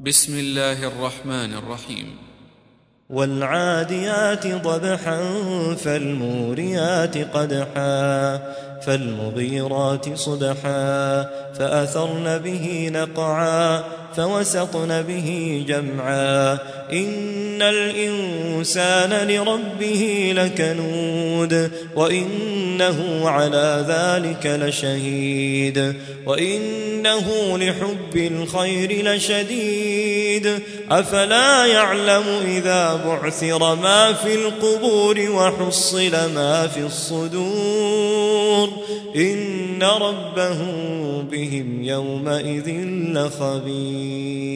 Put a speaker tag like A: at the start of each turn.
A: بسم الله الرحمن الرحيم.
B: والعاديات ضبحا فالموريات قدحا فالمغيرات صبحا فأثرن به نقعا فوسطن به جمعا. إن الإنسان لربه لكنود وإنه على ذلك لشهيد وإنه لحب الخير لشديد أفلا يعلم إذا بعثر ما في القبور وحصل ما في الصدور إن ربه بهم يومئذ لخبير